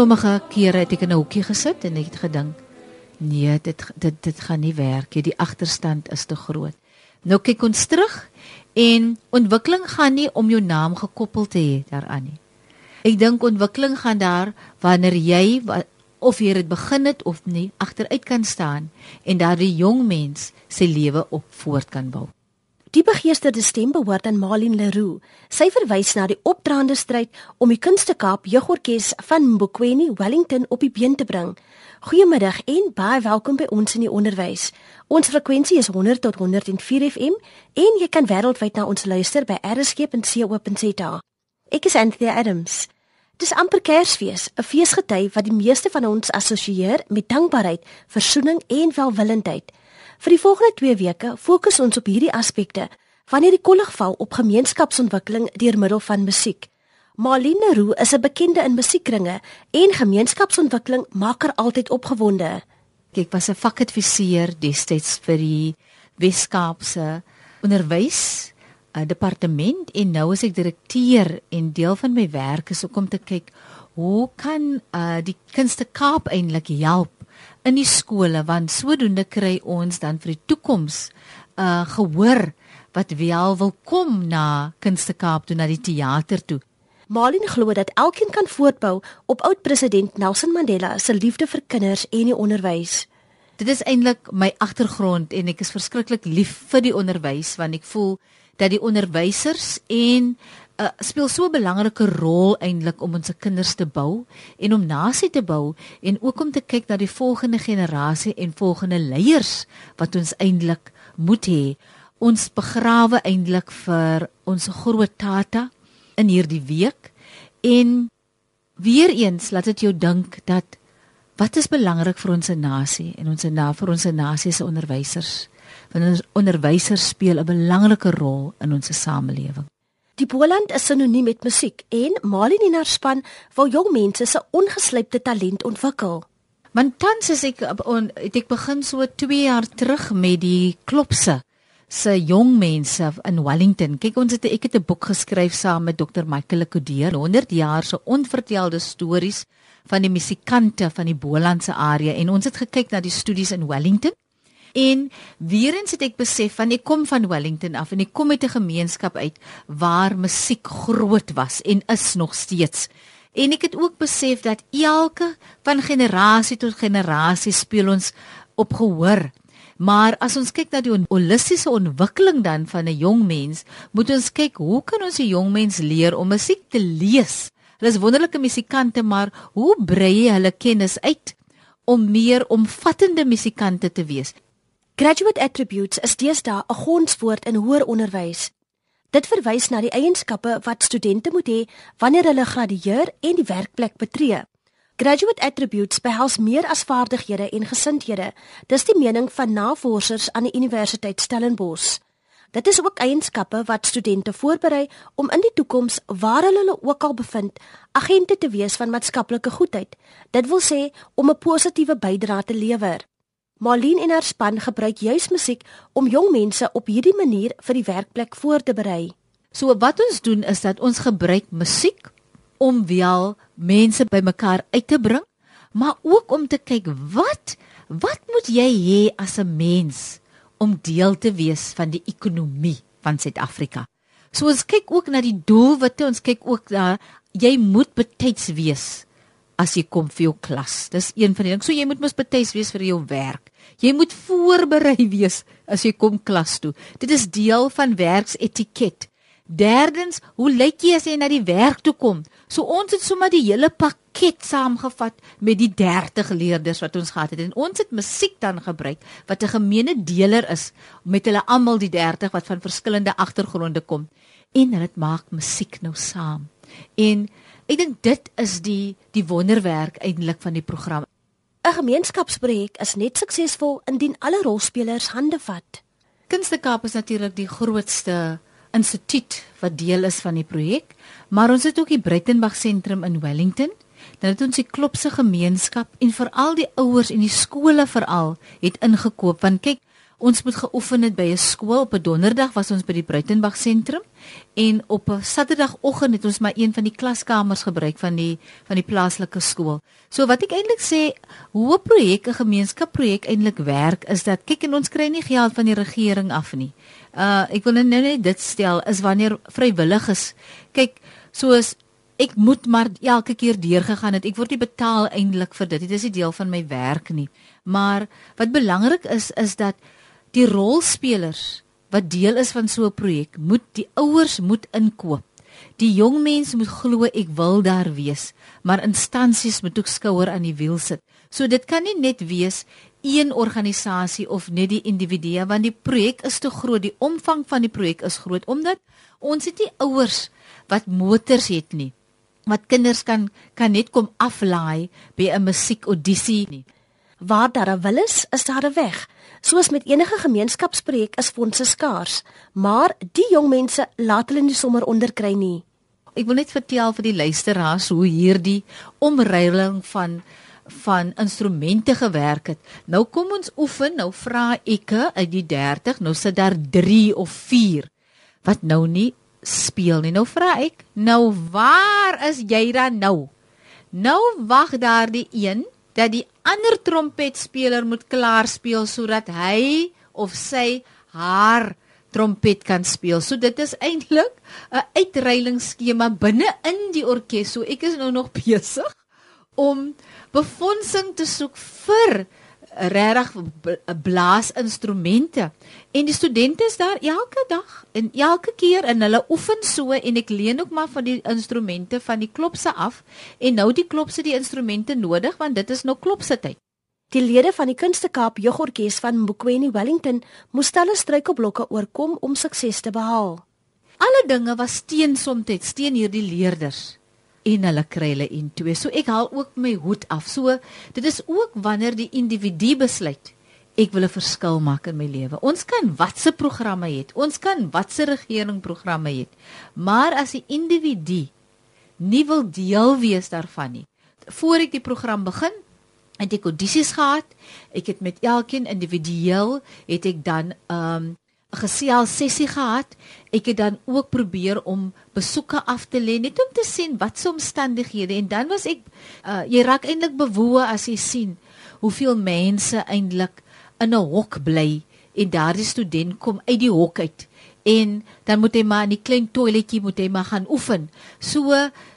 Sommige kere het ek in 'n hoekie gesit en ek het gedink, nee, dit dit dit gaan nie werk nie. Die agterstand is te groot. Nou kyk ons terug en ontwikkeling gaan nie om jou naam gekoppel te hê daaraan nie. Ek dink ontwikkeling gaan daar wanneer jy of jy dit begin het of nie agteruit kan staan en daardie jong mens sy lewe op voort kan bou. Die begeesterde stem behoort aan Malin Leroux. Sy verwys na die opdraande stryd om die Kunste Kaap Jeugorkes van Mbokweni Wellington op die been te bring. Goeiemiddag en baie welkom by ons in die onderwys. Ons frekwensie is 100 tot 104 FM en jy kan wêreldwyd na ons luister by rsg.co.za. Ek is Anthea Adams. Dis amper Kersfees, 'n feesgety wat die meeste van ons assosieer met dankbaarheid, versoening en welwillendheid. Vir die volgende 2 weke fokus ons op hierdie aspekte wanneer die kollig val op gemeenskapsontwikkeling deur middel van musiek. Marlene Roo is 'n bekende in musiekkringe en gemeenskapsontwikkeling maak haar altyd opgewonde. Ek was 'n vakadviseur destyds vir die Weskaapse onderwys uh, departement en nou is ek direkteur en deel van my werk is om te kyk hoe kan uh, die Kunste Kaap eintlik help in die skole want sodoende kry ons dan vir die toekoms uh gehoor wat wel wil kom na Kunste Kaap toe na die teater toe. Malin glo dat elkeen kan voortbou op oud-president Nelson Mandela se liefde vir kinders en die onderwys. Dit is eintlik my agtergrond en ek is verskriklik lief vir die onderwys want ek voel dat die onderwysers en uh, speel so 'n belangrike rol eintlik om ons kinders te bou en om nasie te bou en ook om te kyk na die volgende generasie en volgende leiers wat ons eintlik moet hê. Ons begrawe eintlik vir ons groot tata in hierdie week en weer eens laat dit jou dink dat wat is belangrik vir ons nasie en ons na vir ons nasie se onderwysers want ons onderwysers speel 'n belangrike rol in ons samelewing. Die Boland is sinoniem met musiek en Malin en haar span wil jong mense se ongeslypte talent ontwikkel. Want tans is ek on, ek begin so 2 jaar terug met die klopse se jong mense in Wellington. Kyk ons het ek het 'n boek geskryf saam met Dr. Michael Kodeer, 100 jaar se onvertelde stories van die musikante van die Bolandse area en ons het gekyk na die studies in Wellington En weer eens het ek besef van ek kom van Wellington af en ek kom uit 'n gemeenskap uit waar musiek groot was en is nog steeds. En ek het ook besef dat elke van generasie tot generasie speel ons op gehoor. Maar as ons kyk na die holistiese ontwikkeling dan van 'n jong mens, moet ons kyk hoe kan ons 'n jong mens leer om musiek te lees? Hulle is wonderlike musikante, maar hoe brei jy hulle kennis uit om meer omvattende musikante te wees? Graduate attributes is deesdae 'n gonswoord in hoër onderwys. Dit verwys na die eienskappe wat studente moet hê wanneer hulle gradueer en die werkplek betree. Graduate attributes behels meer as vaardighede en gesindhede. Dis die mening van navorsers aan die Universiteit Stellenbosch. Dit is ook eienskappe wat studente voorberei om in die toekoms waar hulle hulle ook al bevind, agente te wees van maatskaplike goedheid. Dit wil sê om 'n positiewe bydrae te lewer. Marlene en haar span gebruik juis musiek om jong mense op hierdie manier vir die werkplek voor te berei. So wat ons doen is dat ons gebruik musiek om wel mense bymekaar uit te bring, maar ook om te kyk wat wat moet jy hê as 'n mens om deel te wees van die ekonomie van Suid-Afrika. So ons kyk ook na die doelwitte, ons kyk ook na jy moet betyds wees as jy kom vir jou klas. Dis een van die dinge. So jy moet mos betyds wees vir jou werk. Jy moet voorberei wees as jy kom klas toe. Dit is deel van werksetiket. Derdens, hoe lyk jy as jy na die werk toe kom? So ons het sommer die hele pakket saamgevat met die 30 leerders wat ons gehad het en ons het musiek dan gebruik wat 'n gemeene deler is met hulle almal die 30 wat van verskillende agtergronde kom en dit maak musiek nou saam. En ek dink dit is die die wonderwerk eintlik van die program. 'n Gemeenskapsprojek is net suksesvol indien alle rolspelers hande vat. Kunstekaap is natuurlik die grootste instituut wat deel is van die projek, maar ons het ook die Breitenberg sentrum in Wellington. Dan het ons die klopse gemeenskap en veral die ouers en die skole veral het ingekoop want kyk Ons moet geoefen het by 'n skool op 'n donderdag was ons by die Bruitenberg sentrum en op 'n saterdagoggend het ons maar een van die klaskamers gebruik van die van die plaaslike skool. So wat ek eintlik sê, hoe 'n projek 'n gemeenskapsprojek eintlik werk is dat kyk en ons kry nie geld van die regering af nie. Uh ek wil nou net dit stel is wanneer vrywilligers kyk soos ek moet maar elke keer deurgegaan het. Ek word nie betaal eintlik vir dit. Dit is nie deel van my werk nie. Maar wat belangrik is is dat die rolspelers wat deel is van so 'n projek, moet die ouers moet inkoop. Die jong mense moet glo ek wil daar wees, maar instansies moet ook skouer aan die wiel sit. So dit kan nie net wees een organisasie of net die individue want die projek is te groot, die omvang van die projek is groot omdat ons het nie ouers wat motors het nie. Wat kinders kan kan net kom aflaai by 'n musiekaudisie nie. Waar daar 'n wil is, is daar 'n weg. Soos met enige gemeenskapsprojek is fondse skaars, maar die jong mense laat hulle nie sommer onderkry nie. Ek wil net vertel vir die luisteraars hoe hierdie omruiling van van instrumente gewerk het. Nou kom ons oefen, nou vra ek uit die 30, nou sit daar 3 of 4 wat nou nie speel nie. Nou vra ek, nou waar is jy dan nou? Nou wag daar die een dat die ander trompetspeler moet klaar speel sodat hy of sy haar trompet kan speel. So dit is eintlik 'n uitreilingsskema binne in die orkes. So ek is nou nog besig om befondsing te soek vir regtig blaasinstrumente en die studente is daar elke dag en elke keer en hulle oefen so en ek leen ook maar van die instrumente van die klopse af en nou die klopse die instrumente nodig want dit is nou klopse tyd. Die lede van die Kunstekaap Jeugorkes van Mbukweni Wellington moes hulle struikelblokke oorkom om sukses te behaal. Alle dinge was teen soms teen hierdie leerders en hulle kry hulle en twee. So ek haal ook my hoed af. So dit is ook wanneer die individu besluit ek wil 'n verskil maak in my lewe. Ons kan watse programme het. Ons kan watse regeringprogramme het. Maar as 'n individu nie wil deel wees daarvan nie. Voor ek die program begin, het ek audisies gehad. Ek het met elkeen individueel het ek dan ehm um, gesels sessie gehad. Ek het dan ook probeer om besoeke af te lê net om te sien wat se omstandighede en dan was ek uh, jy raak eintlik bewoe as jy sien hoeveel mense eintlik in 'n hok bly en daardie student kom uit die hok uit en dan moet hy maar in die klein toiletjie moet hy maar gaan oefen. So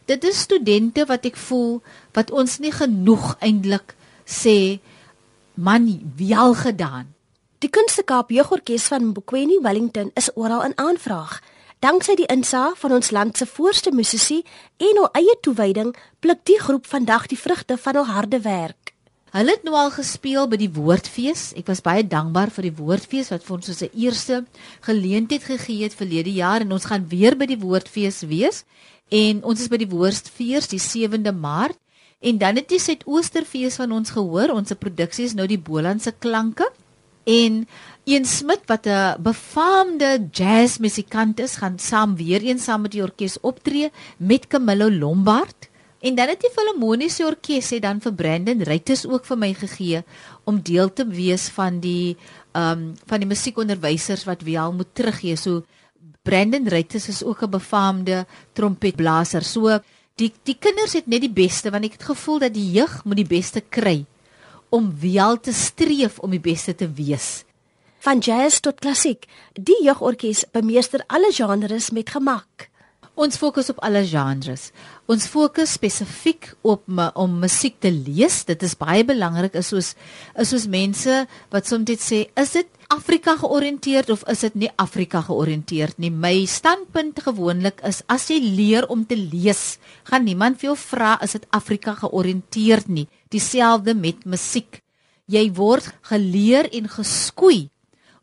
dit is studente wat ek voel wat ons nie genoeg eintlik sê man wie al gedaan Die Kunstekaap Jeugorkes van Mbukweni Wellington is oral in aanvraag. Danksy die insaag van ons land se voorste musisi en hul eie toewyding, pluk die groep vandag die vrugte van hul harde werk. Hulle het nou al gespeel by die Woordfees. Ek was baie dankbaar vir die Woordfees wat vir ons so 'n eerste geleentheid gegee het verlede jaar en ons gaan weer by die Woordfees wees. En ons is by die Woordfees die 7de Maart en dan het die Suidoosterfees van ons gehoor. Ons produksie is nou die Bolandse klanke en een Smit wat 'n befaamde jazzmusikant is, gaan saam weer eens saam met die orkes optree met Camillo Lombard. En dan het die Filharmoniese Orkees sê dan vir Brandon Reuters ook vir my gegee om deel te wees van die ehm um, van die musiekonderwysers wat wel moet teruggee. So Brandon Reuters is ook 'n befaamde trompetblaser. So die die kinders het net die beste want ek het gevoel dat die jeug moet die beste kry om wel te streef om die beste te wees. Van jazz tot klassiek, die jeugorkes bemeester alle genres met gemak. Ons fokus op alle genres. Ons fokus spesifiek op om musiek te lees. Dit is baie belangrik is soos is soos mense wat soms dit sê, is dit Afrika georiënteerd of is dit nie Afrika georiënteerd nie? My standpunt gewoonlik is as jy leer om te lees, gaan niemand vir jou vra is dit Afrika georiënteerd nie. Dieselfde met musiek. Jy word geleer en geskoei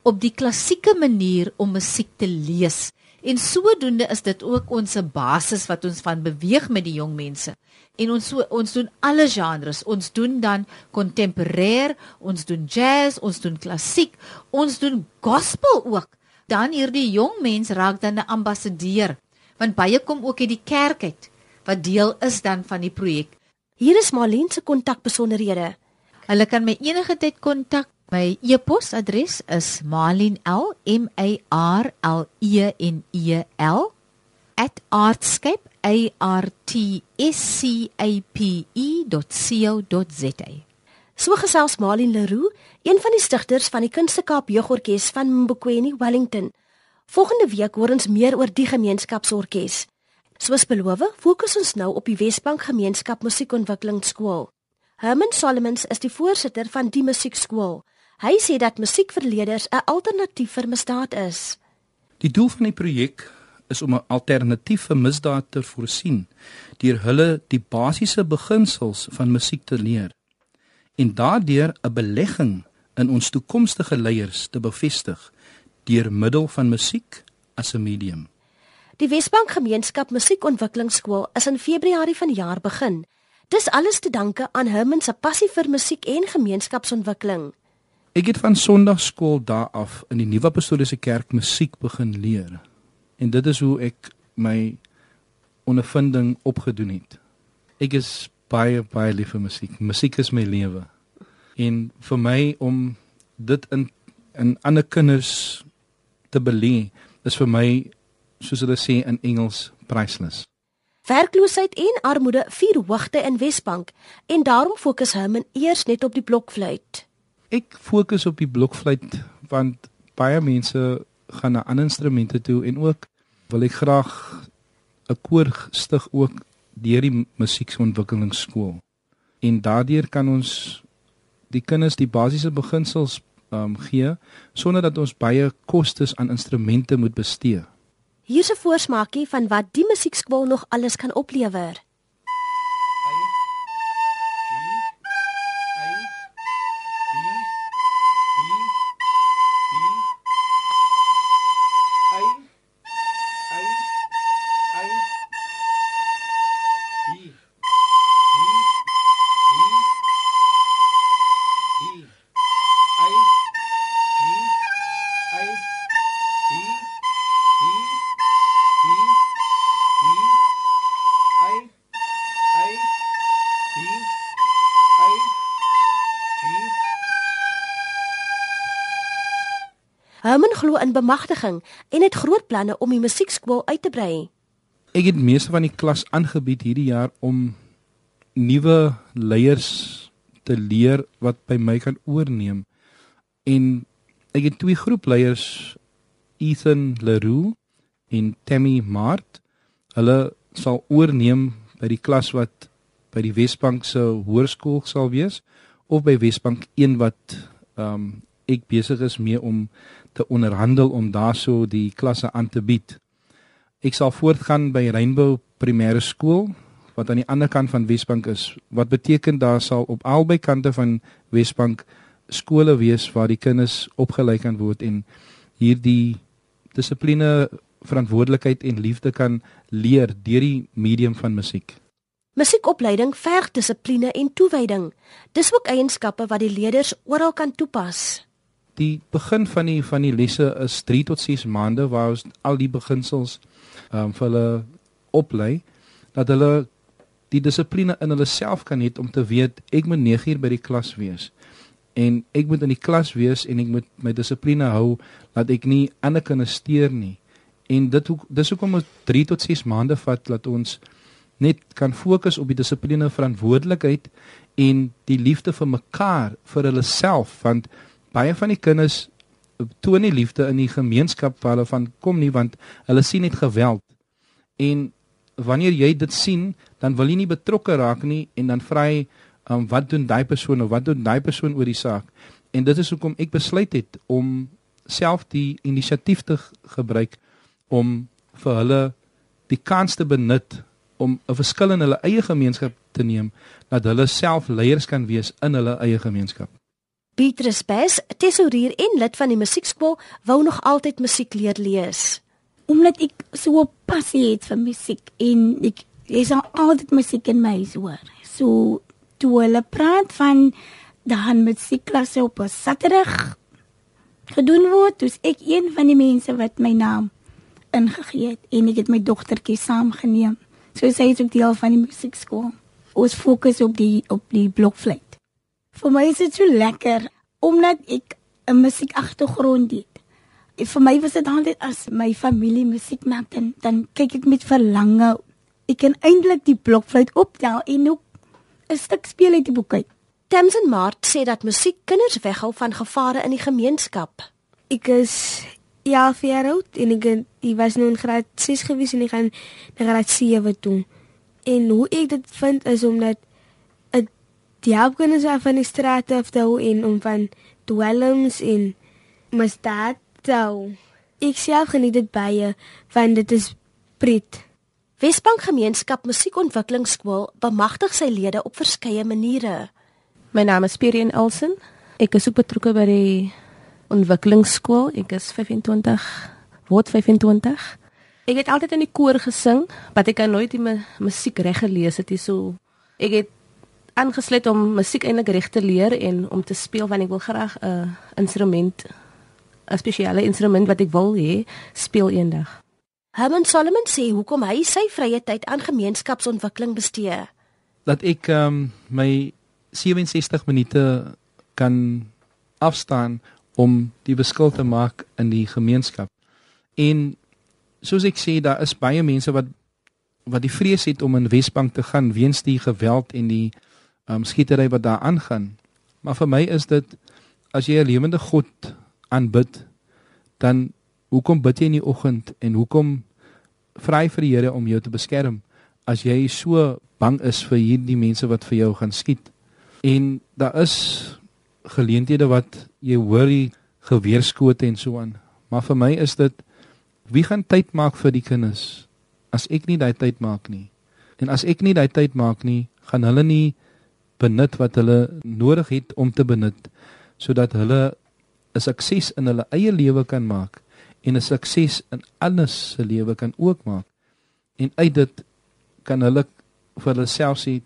op die klassieke manier om musiek te lees. En sodoende is dit ook ons basis wat ons van beweeg met die jong mense. En ons so, ons doen alle genres. Ons doen dan kontemporêr, ons doen jazz, ons doen klassiek, ons doen gospel ook. Dan hierdie jong mens raak dan 'n ambassadeur, want baie kom ook uit die kerk uit wat deel is dan van die projek. Hier is Marlene se kontakbesonderhede. Hulle kan my enige tyd kontak My e-posadres is malinl m a r l e n e l @artscape a r t s c a p e.co.za. So gesels Malin Leroux, een van die stigters van die Kunstekaap Jeugorkes van Mbokweni, Wellington. Volgende week hoor ons meer oor die gemeenskapsorkes. Soos beloof, fokus ons nou op die Wesbank Gemeenskap Musiekontwikkelingsskool. Herman Solomons is die voorsitter van die musiekskool. Hy sê dat musiek vir leerders 'n alternatief vir misdaad is. Die doel van die projek is om 'n alternatief vir misdaad te voorsien deur hulle die basiese beginsels van musiek te leer en daardeur 'n belegging in ons toekomstige leiers te bevestig deur middel van musiek as 'n medium. Die Wesbank Gemeenskap Musiekontwikkelingsskool is in Februarie vanjaar begin. Dis alles te danke aan Herman se passie vir musiek en gemeenskapsontwikkeling. Ek het van Sondagskool daar af in die Nuwe Apostoliese Kerk musiek begin leer. En dit is hoe ek my ondervinding opgedoen het. Ek is baie baie lief vir musiek. Musiek is my lewe. En vir my om dit in in ander kinders te belê is vir my soos hulle sê in Engels priceless. Werkloosheid en armoede vier hoogte in Wesbank en daarom fokus Herman eers net op die blokfluit. Ek fokus op die blokfluit want baie mense gaan na ander instrumente toe en ook wil ek graag 'n koor stig ook deur die musiekontwikkelingsskool. En daardeur kan ons die kinders die basiese beginsels um, gee sonder dat ons baie kostes aan instrumente moet bestee. Hier's 'n voorsmaakie van wat die musiekskool nog alles kan oplewer. Glo in bemagtiging en het groot planne om die musiekskool uit te brei. Ek het meeste van die klas aangebied hierdie jaar om nuwe leiers te leer wat by my kan oorneem. En ek het twee groepleiers Ethan Leroux en Tammy Mart. Hulle sal oorneem by die klas wat by die Wesbank se hoërskool sal wees of by Wesbank 1 wat ehm um, ek besig is mee om te onderhandel om daarso die klasse aan te bied. Ek sal voortgaan by Rainbow Primêre Skool wat aan die ander kant van Wesbank is. Wat beteken daar sal op albei kante van Wesbank skole wees waar die kinders opgelei kan word en hierdie dissipline, verantwoordelikheid en liefde kan leer deur die medium van musiek. Musiekopleiding verg dissipline en toewyding. Dis ook eienskappe wat die leerders oral kan toepas die begin van die van die lesse is 3 tot 6 maande waar ons al die beginsels ehm um, vir hulle oplei dat hulle die dissipline in hulle self kan hê om te weet ek moet 9 uur by die klas wees. En ek moet in die klas wees en ek moet my dissipline hou dat ek nie ander kinders steur nie. En dit hoek dis hoekom ons 3 tot 6 maande vat dat ons net kan fokus op die dissipline verantwoordelikheid en die liefde vir mekaar vir hulle self want baie van die kinders toon nie liefde in die gemeenskap waar hulle van kom nie want hulle sien net geweld. En wanneer jy dit sien, dan wil jy nie betrokke raak nie en dan vra jy um, wat doen daai persoon of wat doen daai persoon oor die saak? En dit is hoekom ek besluit het om self die inisiatief te gebruik om vir hulle die kans te benut om 'n verskil in hulle eie gemeenskap te neem dat hulle self leiers kan wees in hulle eie gemeenskap. Petrus Bes, tesourier en lid van die musiekskool, wou nog altyd musiek leer lees. Omdat ek so 'n passie het vir musiek en ek is altyd musiek in my hoor. So toe hulle praat van dan musiekklasse op 'n Saterdag gedoen word, dis ek een van die mense wat my naam ingegee het en ek het my dogtertjie saamgeneem. So sy is ook deel van die musiekskool. Ons fokus op die op die blokfluit. Vir my is dit so lekker omdat ek 'n musiek agtergrond het. En vir my was dit altyd as my familie musiek maak dan dan kyk ek met verlange. Ek kan eintlik die blokfluit optel en ook 'n stuk speel uit die boek uit. Tamsin Mart sê dat musiek kinders weghou van gevare in die gemeenskap. Ek is 11 jaar oud en ek ek was nou in graad 6 gewees en ek gaan na graad 7 toe. En hoe ek dit vind is omdat die help kinders af van die strate af te hou en om van dwelms en misdaad te hou. Ek self geniet dit baie want dit is pret. Wesbank Gemeenskap Musiekontwikkelingsskool bemagtig sy lede op verskeie maniere. My naam is Perien Elsen. Ek is ook betrokke by die ontwikkelingsskool. Ek is 25, word 25. Ek het altyd in die koor gesing, maar ek kan nooit die mu musiek reg gelees het hier so. Ek het aangesluit om musiek eintlik reg te leer en om te speel want ek wil graag 'n uh, instrument 'n spesiale instrument wat ek wil hê speel eendag. Herman Solomon sê hoekom hy sy vrye tyd aan gemeenskapsontwikkeling bestee. dat ek um, my 67 minute kan afstaan om die verskil te maak in die gemeenskap. En soos ek sê, daar is baie mense wat wat die vrees het om in Wesbank te gaan weens die geweld en die um, skietery wat daar aangaan. Maar vir my is dit as jy 'n lewende God aanbid, dan hoekom bid jy in die oggend en hoekom vra jy vir die Here om jou te beskerm as jy so bang is vir hierdie mense wat vir jou gaan skiet? En daar is geleenthede wat jy hoor die geweerskote en so aan. Maar vir my is dit wie gaan tyd maak vir die kinders as ek nie daai tyd maak nie. En as ek nie daai tyd maak nie, gaan hulle nie benut wat hulle nodig het om te benut sodat hulle 'n sukses in hulle eie lewe kan maak en 'n sukses in ander se lewe kan ook maak. En uit dit kan hulle vir hulle self sê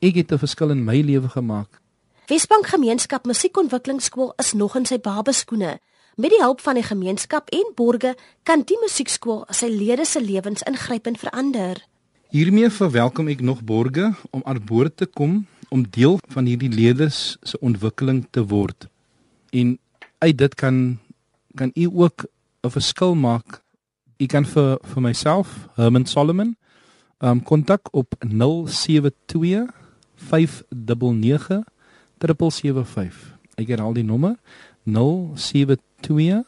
ek het 'n verskil in my lewe gemaak. Wesbank Gemeenskap Musiekontwikkelingsskool is nog in sy babeskoene. Met die hulp van die gemeenskap en borge kan die musiekskool sy lede se lewens ingrypend verander. Hiermee verwelkom ek nog borge om aan boord te kom om deel van hierdie leerders se ontwikkeling te word. En uit dit kan kan u ook 'n verskil maak. U kan vir vir myself, Herman Solomon, um kontak op 072 599 775. Ek herhaal die nommer 072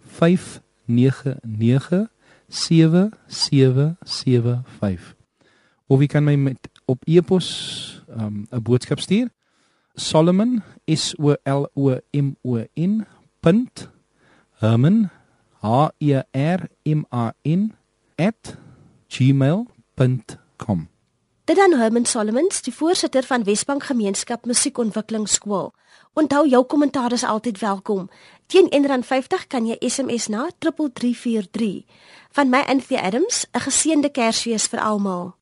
599 7775. Of jy kan my met op e-pos um 'n boodskap stuur. Solomon S O L O M O N. Herman H E R M A N @gmail.com. Dit dan Herman Solomons, die voorsitter van Wesbank Gemeenskap Musiekontwikkelingsskool. Onthou jou kommentaar is altyd welkom. Teen R1.50 kan jy SMS na 3343. Van my Anthea Adams, 'n geseënde Kersfees vir almal.